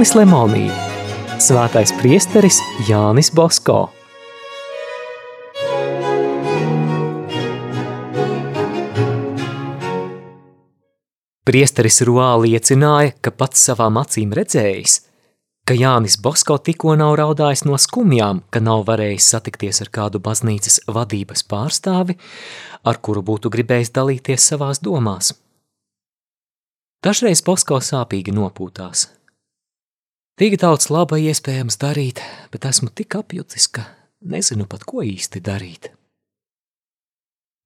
Jānis Lemonī, Svētais priesteris Jānis Bosko. Priesteris Ruā liecināja, ka pats savām acīm redzējis, ka Jānis Bosko tikko nav raudājis no skumjām, ka nav varējis satikties ar kādu baznīcas vadības pārstāvi, ar kuru būtu gribējis dalīties savās domās. Dažreiz Bosko sāpīgi nopūtās. Tik daudz laba iespējams darīt, bet esmu tik apjucis, ka nezinu pat, ko īsti darīt.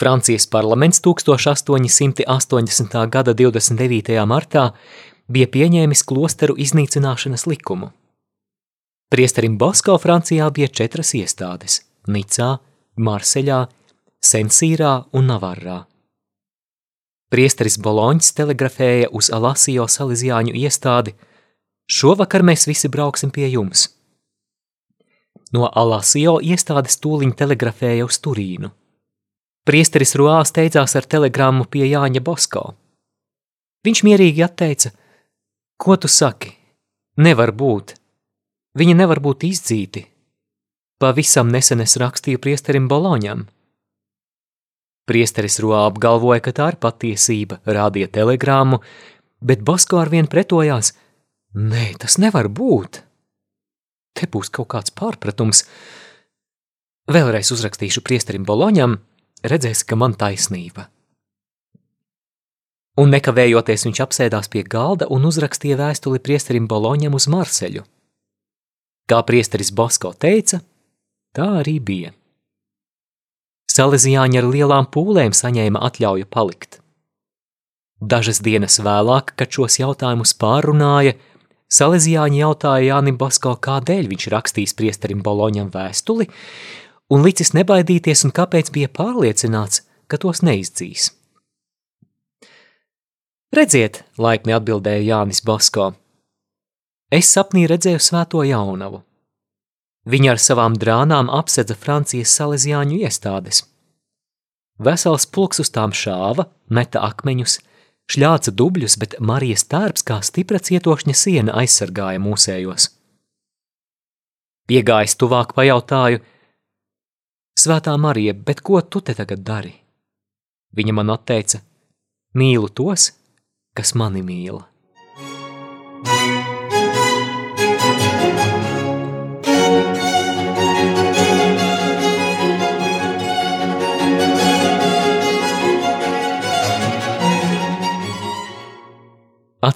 Francijas parlaments 1880. gada 29. martā bija pieņēmis klosteru iznīcināšanas likumu. Priesterim Bosko Francijā bija četras iestādes – Nicā, Marseļā, Sensīrā un Navarrā. Priesteris Boloņs telegrafēja uz Alasio Saliziāņu iestādi – šovakar mēs visi brauksim pie jums. No Alasio iestādes tūliņ telegrafēja uz Turīnu – Priesteris Ruā steidzās ar telegrammu pie Jāņa Bosko. Viņš mierīgi atteica: Ko tu saki? Nevar būt. Viņi nevar būt izdzīti. Pavisam nesen es rakstīju priesterim Boloņam. Priesteris Ruā apgalvoja, ka tā ir patiesība, rādīja telegrammu, bet Bosko arvien pretojās: Nē, tas nevar būt. Te būs kaut kāds pārpratums. Vēlreiz uzrakstīšu priesterim Boloņam, redzēsi, ka man taisnība. Un nekavējoties viņš apsēdās pie galda un uzrakstīja vēstuli priesterim Boloņam uz Marseļu. Kā priesteris Bosko teica, tā arī bija. Salesiāņi ar lielām pūlēm saņēma atļauju palikt. Dažas dienas vēlāk, kad šos jautājumus pārunāja, Salesiāņi jautāja Jānim Bosko, kādēļ viņš rakstīs priesterim Boloņam vēstuli, un licis nebaidīties un kāpēc bija pārliecināts, ka tos neizdzīs. Redziet, laipni atbildēja Jānis Basko. Es sapnī redzēju svēto jaunavu. Viņa ar savām drānām apsedza Francijas salesiāņu iestādes. Vesels pulks uz tām šāva, meta akmeņus, šļāca dubļus, bet Marijas tērps kā stipra cietokšņa siena aizsargāja mūsējos. Piegājis tuvāk pajautāju, Svētā Marija, bet ko tu te tagad dari? Viņa man atteica: Mīlu tos, kas mani mīl.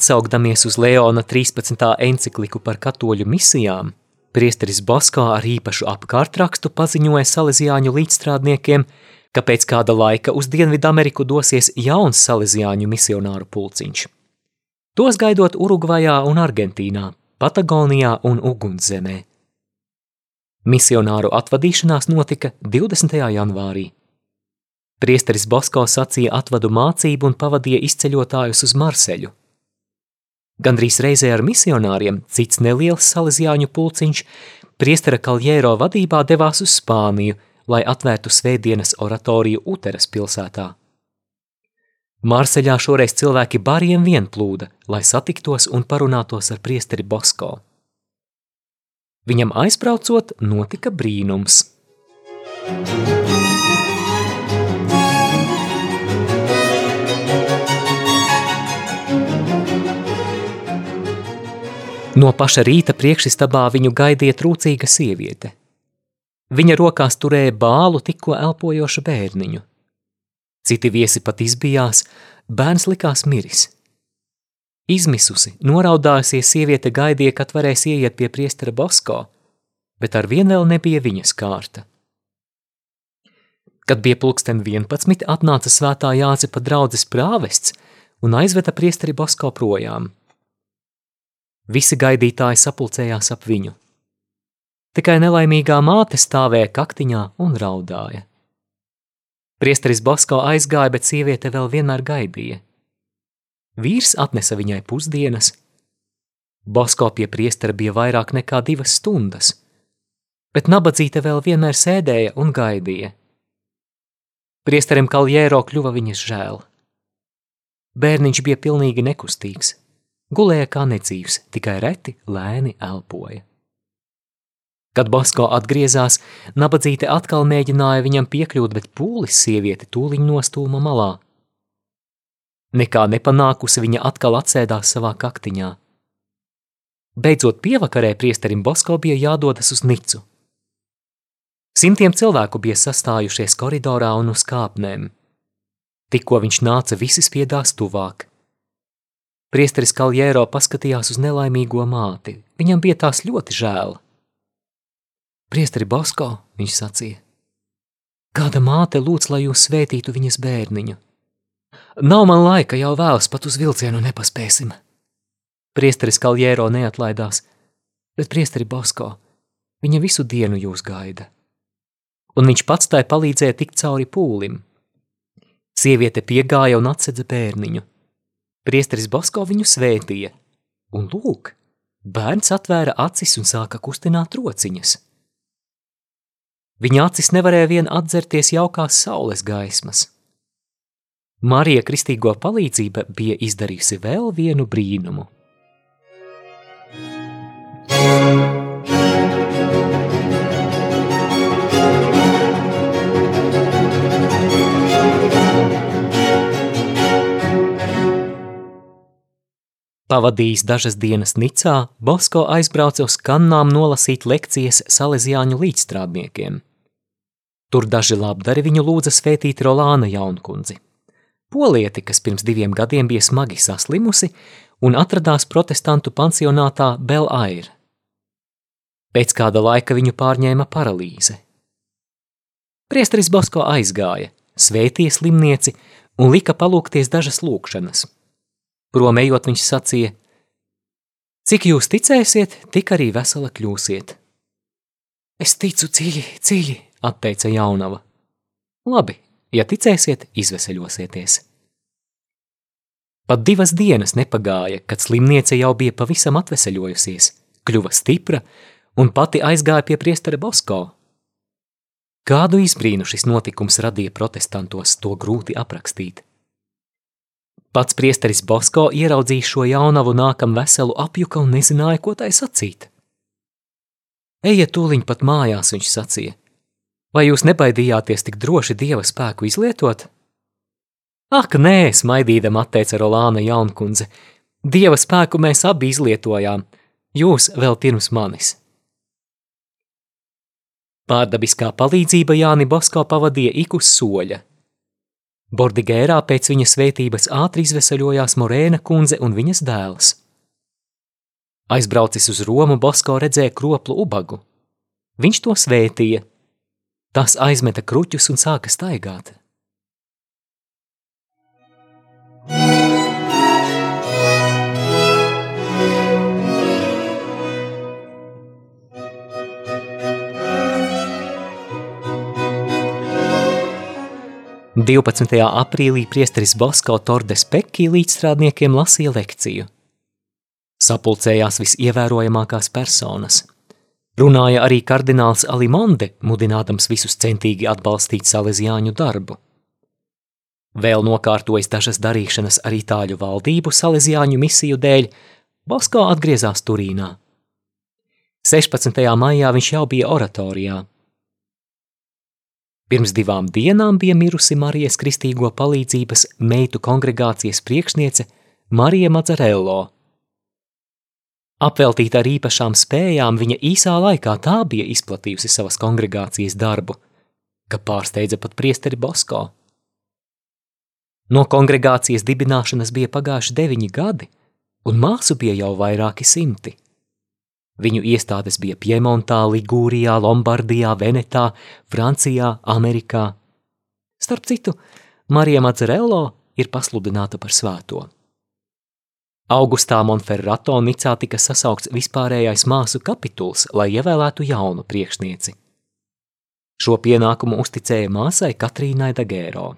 Atsaugdamies uz Leona 13. encikliku par katoļu misijām, Priesteris Baskā ar īpašu apkārtrakstu paziņoja salesiāņu līdzstrādniekiem, ka pēc kāda laika uz Dienvidameriku dosies jauns salesiāņu misionāru pulciņš. Tos gaidot Urugvajā un Argentīnā, Patagonijā un Ugunszemē. Misionāru atvadīšanās notika 20. janvārī. Priesteris Basko sacīja atvadu mācību un pavadīja izceļotājus uz Marseļu. Gandrīz reizē ar misionāriem cits neliels salesiāņu pulciņš priestera Kaljēro vadībā devās uz Spāniju, lai atvērtu svētdienas oratoriju Uteras pilsētā. Mārseļā šoreiz cilvēki bariem vien plūda, lai satiktos un parunātos ar priesteri Bosko. Viņam aizbraucot, notika brīnums. Thank you. No paša rīta priekšistabā viņu gaidīja trūcīga sieviete. Viņa rokās turēja bālu tikko elpojošu bērniņu. Citi viesi pat izbijās, bērns likās miris. Izmisusi, noraudājusies sieviete gaidīja, kad varēs ieiet pie priestera Bosko, bet ar vien vēl nebija viņas kārta. Kad bija pulksten 11, atnāca svētā Jāzepa draudzes prāvests un aizveda priesteri Bosko projām – Visi gaidītāji sapulcējās ap viņu. Tikai nelaimīgā māte stāvēja kaktiņā un raudāja. Priesteris Basko aizgāja, bet sieviete vēl vienmēr gaidīja. Vīrs atnesa viņai pusdienas. Basko pie priestera bija vairāk nekā divas stundas, bet nabadzīte vēl vienmēr sēdēja un gaidīja. Priesterim Kaljēro kļuva viņas žēl. Bērniņš bija pilnīgi nekustīgs Gulēja kā nedzīvs, tikai reti lēni elpoja. Kad Basko atgriezās, nabadzīte atkal mēģināja viņam piekļūt, bet pūlis sieviete tūliņ nostūma malā. Nekā nepanākusi, viņa atkal atsēdās savā kaktiņā. Beidzot pievakarē priesterim Basko bija jādodas uz Nicu. Simtiem cilvēku bija sastājušies koridorā un uz kāpnēm. Tikko viņš nāca, visi spiedās tuvāk. Priesteris Kaljēro paskatījās uz nelaimīgo māti. Viņam bija tās ļoti žēl. Priesteri Basko, viņš sacīja. Kāda māte lūdz, lai jūs svētītu viņas bērniņu? Nav man laika, jau vēlas pat uz vilcienu nepaspēsim. Priesteris Kaljēro neatlaidās, bet priesteri Basko, viņa visu dienu jūs gaida un viņš pats tai palīdzēja tikt cauri pūlim. Sieviete piegāja un atsedza bērniņu. Priesteris Basko viņu svētīja, un lūk, bērns atvēra acis un sāka kustināt rociņas. Viņa acis nevarēja vien atdzerties jaukās saules gaismas. Marija kristīgo palīdzība bija izdarījusi vēl vienu brīnumu. Pavadījis dažas dienas Nicā, Bosko aizbrauca uz kannām nolasīt lekcijas salezjāņu līdzstrādniekiem. Tur daži labdari viņu lūdza svētīt Rolāna jaunkundzi. Polieti, kas pirms diviem gadiem bija smagi saslimusi un atradās protestantu pansionātā Bel Air. Pēc kāda laika viņu pārņēma paralīze. Priesteris Bosko aizgāja, svētīja slimnieci un lika palūkties dažas lūkšanas – Prom ejot, viņš sacīja: Cik jūs ticēsiet, tik arī vesela kļūsiet. Es ticu dziļi, dziļi, atteica jaunava. Labi, ja ticēsiet, izveseļosieties. Pat divas dienas nepagāja, kad slimniece jau bija pavisam atveseļojusies, kļuva stipra un pati aizgāja pie priestera Bosko. Kādu izbrīnu šis notikums radīja protestantos, to grūti aprakstīt. Pats priesteris Bosko ieraudzīja šo jaunavu nākam veselu apjuka un nezināja, ko tai sacīt. Ejiet tūliņ pat mājās, viņš sacīja. Vai jūs nebaidījāties tik droši dieva spēku izlietot? Ak, nē, smaidīdam atteica Rolāna jaunkundze. Dieva spēku mēs abi izlietojām, jūs vēl pirms manis. Pārdabiskā palīdzība Jāni Bosko pavadīja ik uz soļa – Bordigērā pēc viņa svētības ātri izvesaļojās Morēna kundze un viņas dēls. Aizbraucis uz Romu, Bosko redzēja kroplu ubagu. Viņš to svētīja. Tas aizmeta kruķus un sāka staigāt. 12. aprīlī priesteris Bosko Tordes Pekī līdzstrādniekiem lasīja lekciju. Sapulcējās visievērojamākās personas. Runāja arī kardināls Alimonde, mudinādams visus centīgi atbalstīt salezjāņu darbu. Vēl nokārtojas dažas darīšanas ar itāļu valdību salezjāņu misiju dēļ, Bosko atgriezās Turīnā. 16. maijā viņš jau bija oratorijā – Pirms divām dienām bija mirusi Marijas kristīgo palīdzības meitu kongregācijas priekšniece Marija Mazarello. Apveltīta ar īpašām spējām, viņa īsā laikā tā bija izplatījusi savas kongregācijas darbu, ka pārsteidza pat priesteri Bosko. No kongregācijas dibināšanas bija pagājuši deviņi gadi, un māsu bija jau vairāki simti. Viņu iestādes bija Piemontā, Ligūrijā, Lombardijā, Venetā, Francijā, Amerikā. Starp citu, Marija Mazzarello ir pasludināta par svēto. Augustā Monferrato Nicā tika sasaukts vispārējais māsu kapituls, lai ievēlētu jaunu priekšnieci. Šo pienākumu uzticēja māsai Katrīnai Dagēro.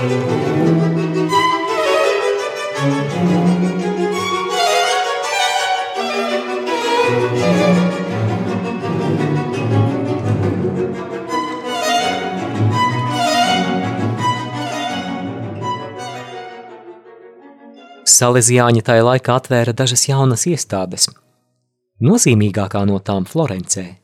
Salesiāņi tajā laikā atvēra dažas jaunas iestādes. Nozīmīgākā no tām Florencē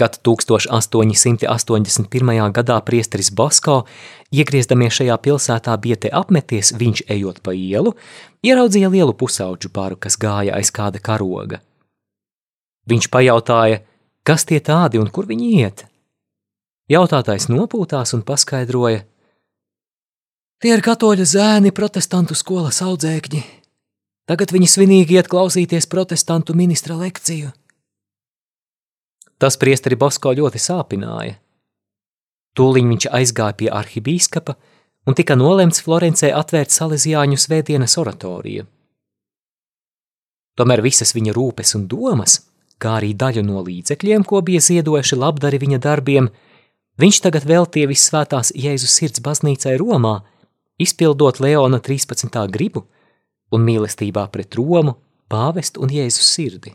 Kad 1881. gadā priesteris Basko, iegriežamies šajā pilsētā, bija te apmeties, viņš ejot pa ielu, ieraudzīja lielu pusauģu paru, kas gāja aiz kāda karoga. Viņš pajautāja, kas tie tādi un kur viņi iet. Jautātājs nopūtās un paskaidroja: Tie ir katoļu zēni, protestantu skolas audzēkņi. Tagad viņi svinīgi iet klausīties protestantu ministra lekciju. Tas priesteri Bosko ļoti sāpināja. Tūliņ viņš aizgāja pie arhibīskapa un tika nolemts Florencē atvērt salesiāņu svētdienas oratoriju. Tomēr visas viņa rūpes un domas, kā arī daļu no līdzekļiem, ko bija ziedojuši labdari viņa darbiem, viņš tagad veltīja visvētās Jēzus sirds baznīcai Romā, izpildot Leona 13. gribu un mīlestībā pret Romu, pāvestu un Jēzus sirdi.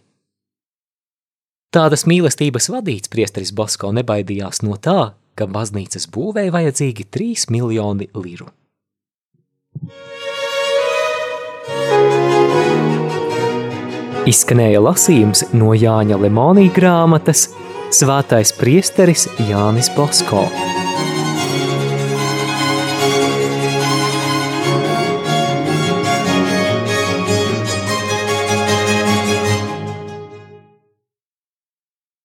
Tādas mīlestības vadīts priesteris Basko nebaidījās no tā, ka baznīcas būvē vajadzīgi 3 miljoni liru. Izskanēja lasījums no Jāņa Lemonija grāmatas Svētais priesteris Jānis Basko.